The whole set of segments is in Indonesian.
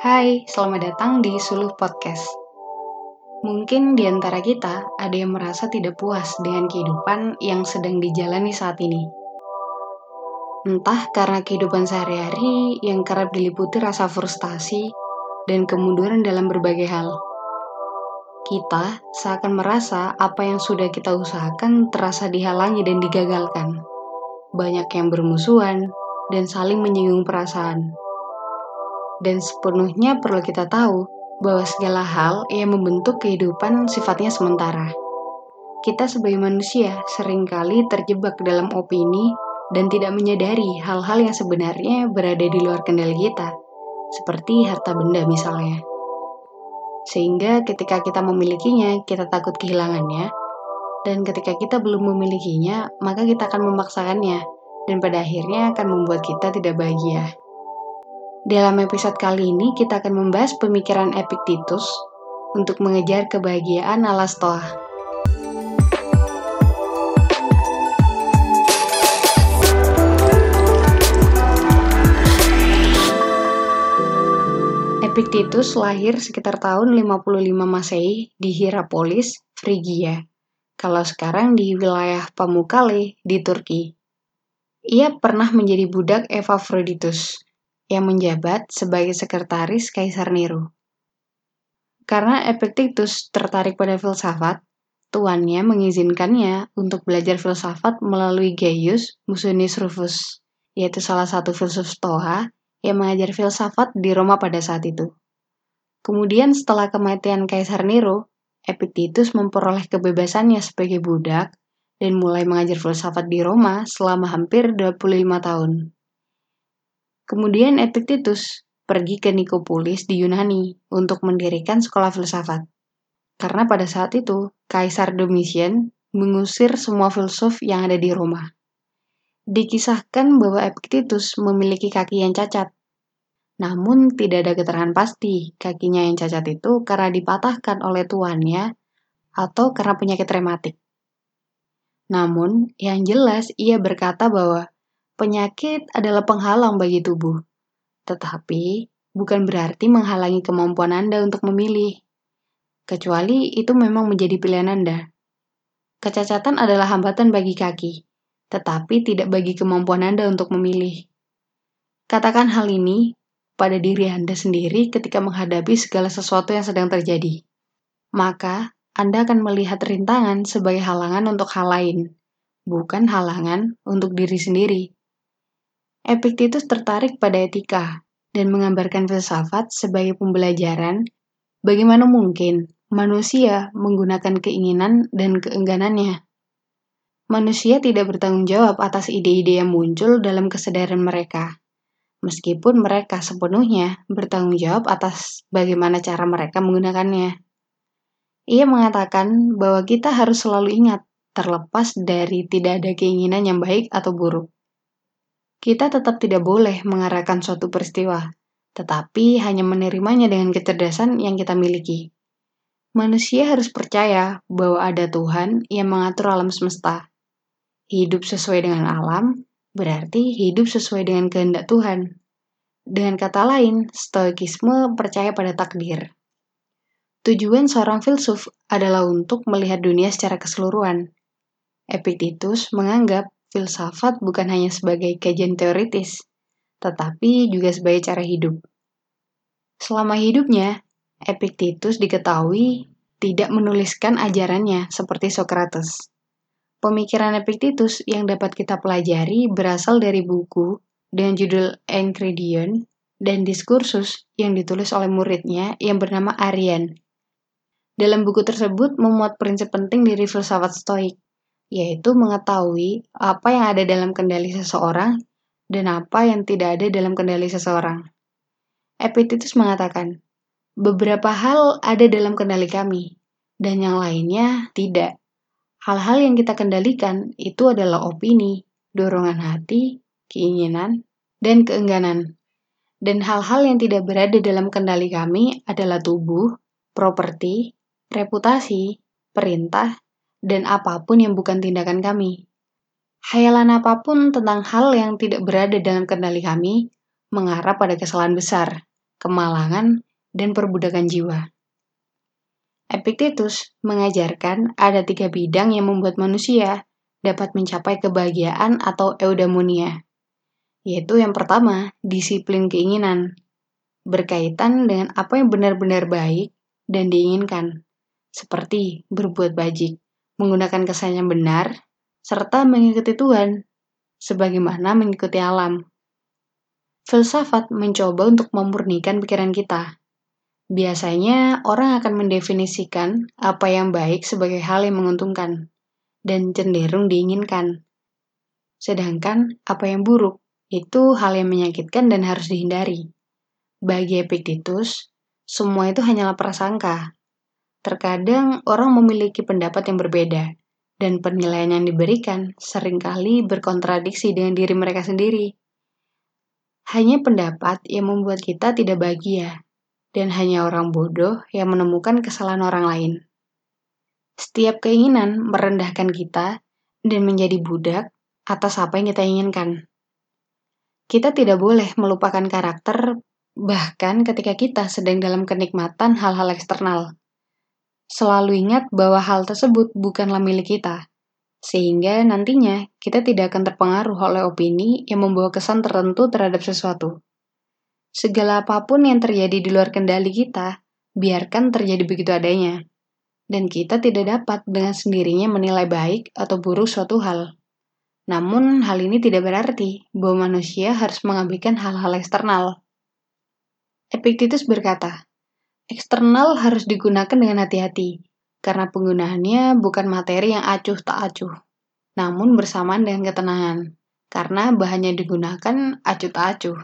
Hai, selamat datang di Suluh Podcast. Mungkin di antara kita ada yang merasa tidak puas dengan kehidupan yang sedang dijalani saat ini. Entah karena kehidupan sehari-hari yang kerap diliputi rasa frustasi dan kemunduran dalam berbagai hal. Kita seakan merasa apa yang sudah kita usahakan terasa dihalangi dan digagalkan. Banyak yang bermusuhan dan saling menyinggung perasaan dan sepenuhnya perlu kita tahu bahwa segala hal yang membentuk kehidupan sifatnya sementara. Kita sebagai manusia sering kali terjebak dalam opini dan tidak menyadari hal-hal yang sebenarnya berada di luar kendali kita, seperti harta benda misalnya. Sehingga ketika kita memilikinya, kita takut kehilangannya, dan ketika kita belum memilikinya, maka kita akan memaksakannya, dan pada akhirnya akan membuat kita tidak bahagia. Dalam episode kali ini kita akan membahas pemikiran Epictetus untuk mengejar kebahagiaan ala Stoa. Epictetus lahir sekitar tahun 55 Masehi di Hierapolis, Frigia. Kalau sekarang di wilayah Pamukkale di Turki. Ia pernah menjadi budak Epaphroditus, yang menjabat sebagai sekretaris Kaisar Nero. Karena Epictetus tertarik pada filsafat, tuannya mengizinkannya untuk belajar filsafat melalui Gaius Musonius Rufus, yaitu salah satu filsuf Stoa yang mengajar filsafat di Roma pada saat itu. Kemudian setelah kematian Kaisar Nero, Epictetus memperoleh kebebasannya sebagai budak dan mulai mengajar filsafat di Roma selama hampir 25 tahun. Kemudian Epictetus pergi ke Nikopolis di Yunani untuk mendirikan sekolah filsafat. Karena pada saat itu, Kaisar Domitian mengusir semua filsuf yang ada di Roma. Dikisahkan bahwa Epictetus memiliki kaki yang cacat. Namun tidak ada keterangan pasti kakinya yang cacat itu karena dipatahkan oleh tuannya atau karena penyakit rematik. Namun, yang jelas ia berkata bahwa Penyakit adalah penghalang bagi tubuh, tetapi bukan berarti menghalangi kemampuan Anda untuk memilih, kecuali itu memang menjadi pilihan Anda. Kecacatan adalah hambatan bagi kaki, tetapi tidak bagi kemampuan Anda untuk memilih. Katakan hal ini pada diri Anda sendiri ketika menghadapi segala sesuatu yang sedang terjadi. Maka, Anda akan melihat rintangan sebagai halangan untuk hal lain, bukan halangan untuk diri sendiri. Epictetus tertarik pada etika dan menggambarkan filsafat sebagai pembelajaran bagaimana mungkin manusia menggunakan keinginan dan keengganannya. Manusia tidak bertanggung jawab atas ide-ide yang muncul dalam kesadaran mereka, meskipun mereka sepenuhnya bertanggung jawab atas bagaimana cara mereka menggunakannya. Ia mengatakan bahwa kita harus selalu ingat, terlepas dari tidak ada keinginan yang baik atau buruk kita tetap tidak boleh mengarahkan suatu peristiwa, tetapi hanya menerimanya dengan kecerdasan yang kita miliki. Manusia harus percaya bahwa ada Tuhan yang mengatur alam semesta. Hidup sesuai dengan alam berarti hidup sesuai dengan kehendak Tuhan. Dengan kata lain, stoikisme percaya pada takdir. Tujuan seorang filsuf adalah untuk melihat dunia secara keseluruhan. Epictetus menganggap filsafat bukan hanya sebagai kajian teoritis, tetapi juga sebagai cara hidup. Selama hidupnya, Epictetus diketahui tidak menuliskan ajarannya seperti Socrates. Pemikiran Epictetus yang dapat kita pelajari berasal dari buku dengan judul Enchiridion dan diskursus yang ditulis oleh muridnya yang bernama Arian. Dalam buku tersebut memuat prinsip penting dari filsafat stoik, yaitu mengetahui apa yang ada dalam kendali seseorang dan apa yang tidak ada dalam kendali seseorang. Epictetus mengatakan, beberapa hal ada dalam kendali kami, dan yang lainnya tidak. Hal-hal yang kita kendalikan itu adalah opini, dorongan hati, keinginan, dan keengganan. Dan hal-hal yang tidak berada dalam kendali kami adalah tubuh, properti, reputasi, perintah, dan apa pun yang bukan tindakan kami. Hayalan apa pun tentang hal yang tidak berada dalam kendali kami mengarah pada kesalahan besar, kemalangan, dan perbudakan jiwa. Epictetus mengajarkan ada tiga bidang yang membuat manusia dapat mencapai kebahagiaan atau eudaimonia, yaitu yang pertama, disiplin keinginan, berkaitan dengan apa yang benar-benar baik dan diinginkan, seperti berbuat bajik, menggunakan kesan yang benar, serta mengikuti Tuhan, sebagaimana mengikuti alam. Filsafat mencoba untuk memurnikan pikiran kita, Biasanya, orang akan mendefinisikan apa yang baik sebagai hal yang menguntungkan dan cenderung diinginkan. Sedangkan apa yang buruk itu hal yang menyakitkan dan harus dihindari. Bagi Epictetus, semua itu hanyalah prasangka. Terkadang orang memiliki pendapat yang berbeda, dan penilaian yang diberikan sering kali berkontradiksi dengan diri mereka sendiri. Hanya pendapat yang membuat kita tidak bahagia, dan hanya orang bodoh yang menemukan kesalahan orang lain. Setiap keinginan merendahkan kita dan menjadi budak atas apa yang kita inginkan. Kita tidak boleh melupakan karakter, bahkan ketika kita sedang dalam kenikmatan hal-hal eksternal. Selalu ingat bahwa hal tersebut bukanlah milik kita, sehingga nantinya kita tidak akan terpengaruh oleh opini yang membawa kesan tertentu terhadap sesuatu. Segala apa pun yang terjadi di luar kendali kita, biarkan terjadi begitu adanya. Dan kita tidak dapat dengan sendirinya menilai baik atau buruk suatu hal. Namun, hal ini tidak berarti bahwa manusia harus mengabaikan hal-hal eksternal. Epictetus berkata, eksternal harus digunakan dengan hati-hati, karena penggunaannya bukan materi yang acuh tak acuh, namun bersamaan dengan ketenangan, karena bahannya digunakan acuh tak acuh.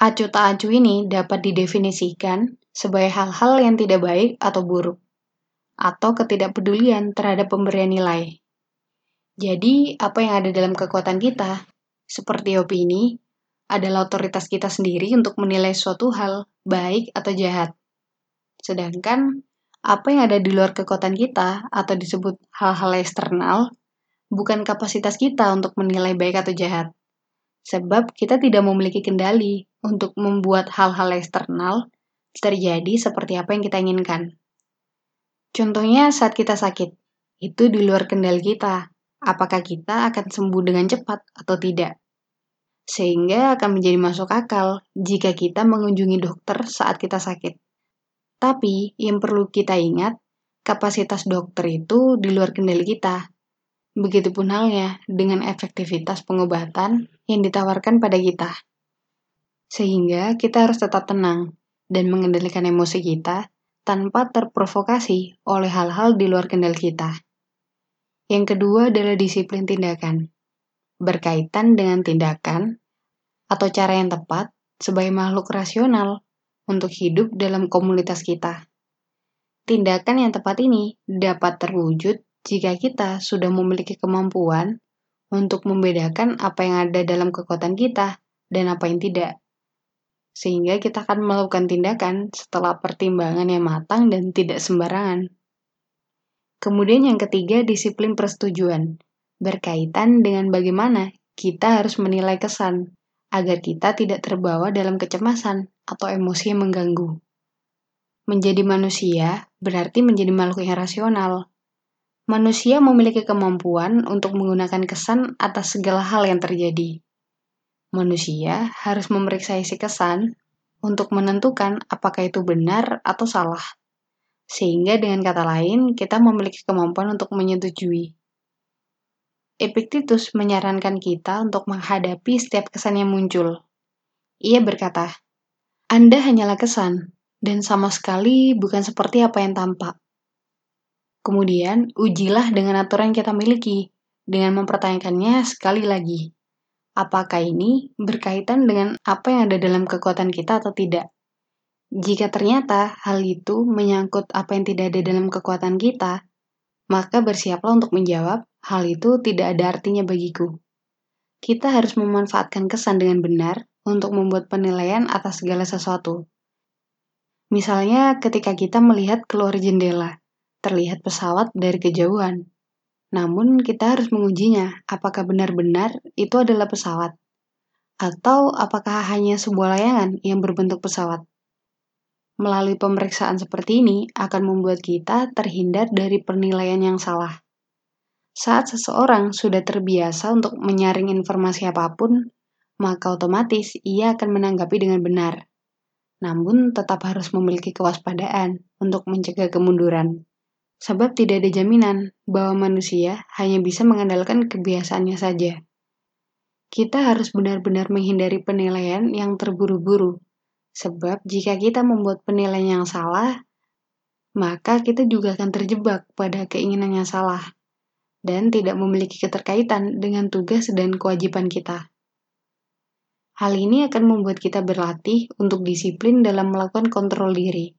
Acu tak acu ini dapat didefinisikan sebagai hal-hal yang tidak baik atau buruk, atau ketidakpedulian terhadap pemberian nilai. Jadi, apa yang ada dalam kekuatan kita, seperti opini, adalah otoritas kita sendiri untuk menilai suatu hal baik atau jahat. Sedangkan, apa yang ada di luar kekuatan kita atau disebut hal-hal eksternal, bukan kapasitas kita untuk menilai baik atau jahat. Sebab kita tidak memiliki kendali untuk membuat hal-hal eksternal terjadi seperti apa yang kita inginkan. Contohnya saat kita sakit, itu di luar kendali kita. Apakah kita akan sembuh dengan cepat atau tidak? Sehingga akan menjadi masuk akal jika kita mengunjungi dokter saat kita sakit. Tapi yang perlu kita ingat, kapasitas dokter itu di luar kendali kita. Begitupun halnya dengan efektivitas pengobatan yang ditawarkan pada kita. Sehingga kita harus tetap tenang dan mengendalikan emosi kita tanpa terprovokasi oleh hal-hal di luar kendali kita. Yang kedua adalah disiplin tindakan. Berkaitan dengan tindakan atau cara yang tepat sebagai makhluk rasional untuk hidup dalam komunitas kita. Tindakan yang tepat ini dapat terwujud jika kita sudah memiliki kemampuan untuk membedakan apa yang ada dalam kekuatan kita dan apa yang tidak sehingga kita akan melakukan tindakan setelah pertimbangan yang matang dan tidak sembarangan. Kemudian yang ketiga, disiplin persetujuan, berkaitan dengan bagaimana kita harus menilai kesan, agar kita tidak terbawa dalam kecemasan atau emosi yang mengganggu. Menjadi manusia berarti menjadi makhluk yang rasional. Manusia memiliki kemampuan untuk menggunakan kesan atas segala hal yang terjadi manusia harus memeriksa isi kesan untuk menentukan apakah itu benar atau salah. Sehingga dengan kata lain, kita memiliki kemampuan untuk menyetujui. Epictetus menyarankan kita untuk menghadapi setiap kesan yang muncul. Ia berkata, Anda hanyalah kesan, dan sama sekali bukan seperti apa yang tampak. Kemudian, ujilah dengan aturan yang kita miliki, dengan mempertanyakannya sekali lagi apakah ini berkaitan dengan apa yang ada dalam kekuatan kita atau tidak. Jika ternyata hal itu menyangkut apa yang tidak ada dalam kekuatan kita, maka bersiaplah untuk menjawab, hal itu tidak ada artinya bagiku. Kita harus memanfaatkan kesan dengan benar untuk membuat penilaian atas segala sesuatu. Misalnya ketika kita melihat keluar jendela, terlihat pesawat dari kejauhan. Namun kita harus mengujinya apakah benar-benar itu adalah pesawat atau apakah hanya sebuah layangan yang berbentuk pesawat. melalui pemeriksaan seperti ini akan membuat kita terhindar dari penilaian yang salah. Saat seseorang sudah terbiasa untuk menyaring informasi apa pun, maka otomatis ia akan menanggapi dengan benar. Namun, tetap harus memiliki kewaspadaan untuk mencegah kemunduran. Sebab tidak ada jaminan bahwa manusia hanya bisa mengandalkan kebiasaannya saja. Kita harus benar-benar menghindari penilaian yang terburu-buru. Sebab jika kita membuat penilaian yang salah, maka kita juga akan terjebak pada keinginan yang salah dan tidak memiliki keterkaitan dengan tugas dan kewajiban kita. Hal ini akan membuat kita berlatih untuk disiplin dalam melakukan kontrol diri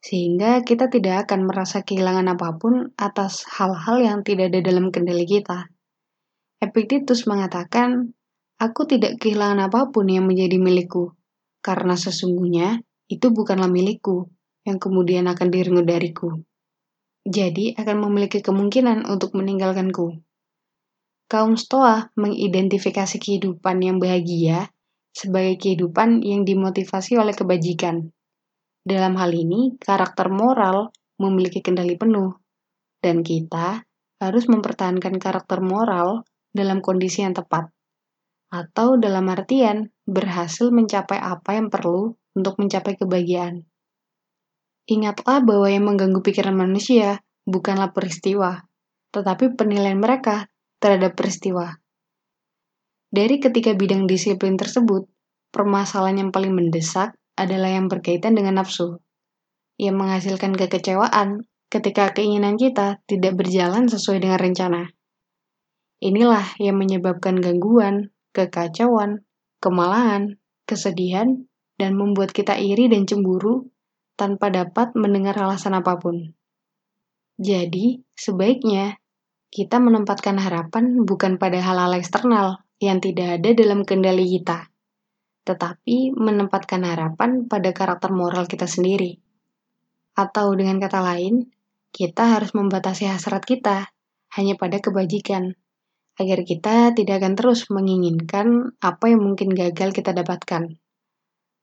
sehingga kita tidak akan merasa kehilangan apa pun atas hal-hal yang tidak ada dalam kendali kita. Epictetus mengatakan, Aku tidak kehilangan apa pun yang menjadi milikku, karena sesungguhnya itu bukanlah milikku, yang kemudian akan direngut dariku. Jadi akan memiliki kemungkinan untuk meninggalkanku. Kaum Stoa mengidentifikasi kehidupan yang bahagia sebagai kehidupan yang dimotivasi oleh kebajikan, dalam hal ini, karakter moral memiliki kendali penuh, dan kita harus mempertahankan karakter moral dalam kondisi yang tepat, atau dalam artian berhasil mencapai apa yang perlu untuk mencapai kebahagiaan. Ingatlah bahwa yang mengganggu pikiran manusia bukanlah peristiwa, tetapi penilaian mereka terhadap peristiwa. Dari ketiga bidang disiplin tersebut, permasalahan yang paling mendesak adalah yang berkaitan dengan nafsu, yang menghasilkan kekecewaan ketika keinginan kita tidak berjalan sesuai dengan rencana. Inilah yang menyebabkan gangguan, kekacauan, kemalahan, kesedihan, dan membuat kita iri dan cemburu tanpa dapat mendengar alasan apa pun. Jadi, sebaiknya kita menempatkan harapan bukan pada hal-hal eksternal yang tidak ada dalam kendali kita, tetapi menempatkan harapan pada karakter moral kita sendiri. Atau dengan kata lain, kita harus membatasi hasrat kita hanya pada kebajikan, agar kita tidak akan terus menginginkan apa yang mungkin gagal kita dapatkan,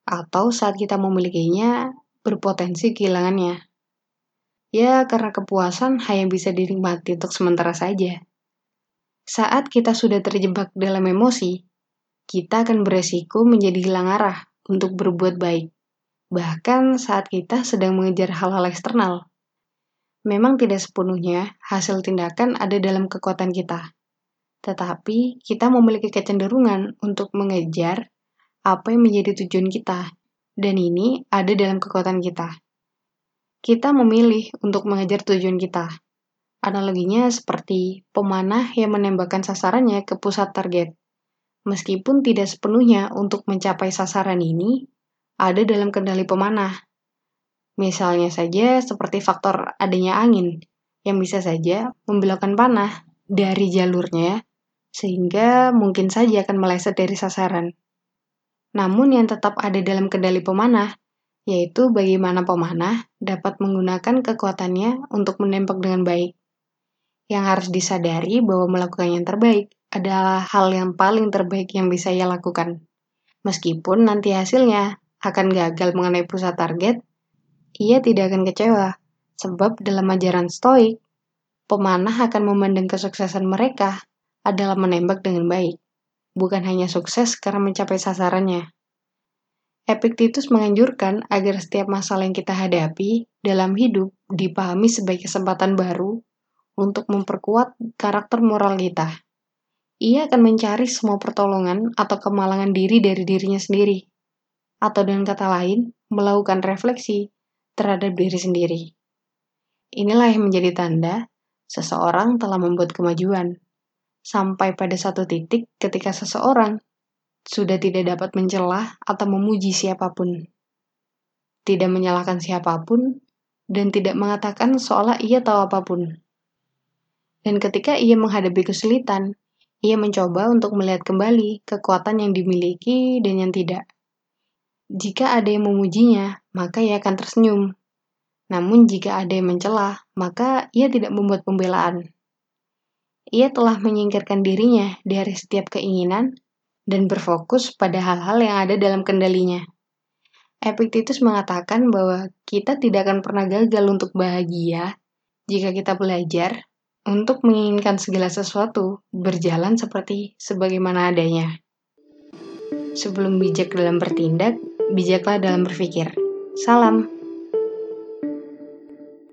atau saat kita memilikinya berpotensi kehilangannya. Ya, karena kepuasan hanya bisa dinikmati untuk sementara saja. Saat kita sudah terjebak dalam emosi, kita akan beresiko menjadi hilang arah untuk berbuat baik, bahkan saat kita sedang mengejar hal-hal eksternal. Memang tidak sepenuhnya hasil tindakan ada dalam kekuatan kita, tetapi kita memiliki kecenderungan untuk mengejar apa yang menjadi tujuan kita, dan ini ada dalam kekuatan kita. Kita memilih untuk mengejar tujuan kita. Analoginya seperti pemanah yang menembakkan sasarannya ke pusat target meskipun tidak sepenuhnya untuk mencapai sasaran ini ada dalam kendali pemanah. Misalnya saja seperti faktor adanya angin yang bisa saja membelokkan panah dari jalurnya sehingga mungkin saja akan meleset dari sasaran. Namun yang tetap ada dalam kendali pemanah yaitu bagaimana pemanah dapat menggunakan kekuatannya untuk menembak dengan baik. Yang harus disadari bahwa melakukan yang terbaik adalah hal yang paling terbaik yang bisa ia lakukan. Meskipun nanti hasilnya akan gagal mengenai pusat target, ia tidak akan kecewa, sebab dalam ajaran stoik, pemanah akan memandang kesuksesan mereka adalah menembak dengan baik, bukan hanya sukses karena mencapai sasarannya. Epictetus menganjurkan agar setiap masalah yang kita hadapi dalam hidup dipahami sebagai kesempatan baru untuk memperkuat karakter moral kita ia akan mencari semua pertolongan atau kemalangan diri dari dirinya sendiri. Atau dengan kata lain, melakukan refleksi terhadap diri sendiri. Inilah yang menjadi tanda seseorang telah membuat kemajuan. Sampai pada satu titik ketika seseorang sudah tidak dapat mencelah atau memuji siapa pun. Tidak menyalahkan siapa pun, dan tidak mengatakan seolah ia tahu apa pun. Dan ketika ia menghadapi kesulitan, ia mencoba untuk melihat kembali kekuatan yang dimiliki dan yang tidak. Jika ada yang memujinya, maka ia akan tersenyum. Namun jika ada yang mencela, maka ia tidak membuat pembelaan. Ia telah menyingkirkan dirinya dari setiap keinginan dan berfokus pada hal-hal yang ada dalam kendalinya. Epictetus mengatakan bahwa kita tidak akan pernah gagal untuk bahagia jika kita belajar untuk menginginkan segala sesuatu berjalan seperti sebagaimana adanya. Sebelum bijak dalam bertindak, bijaklah dalam berpikir. Salam.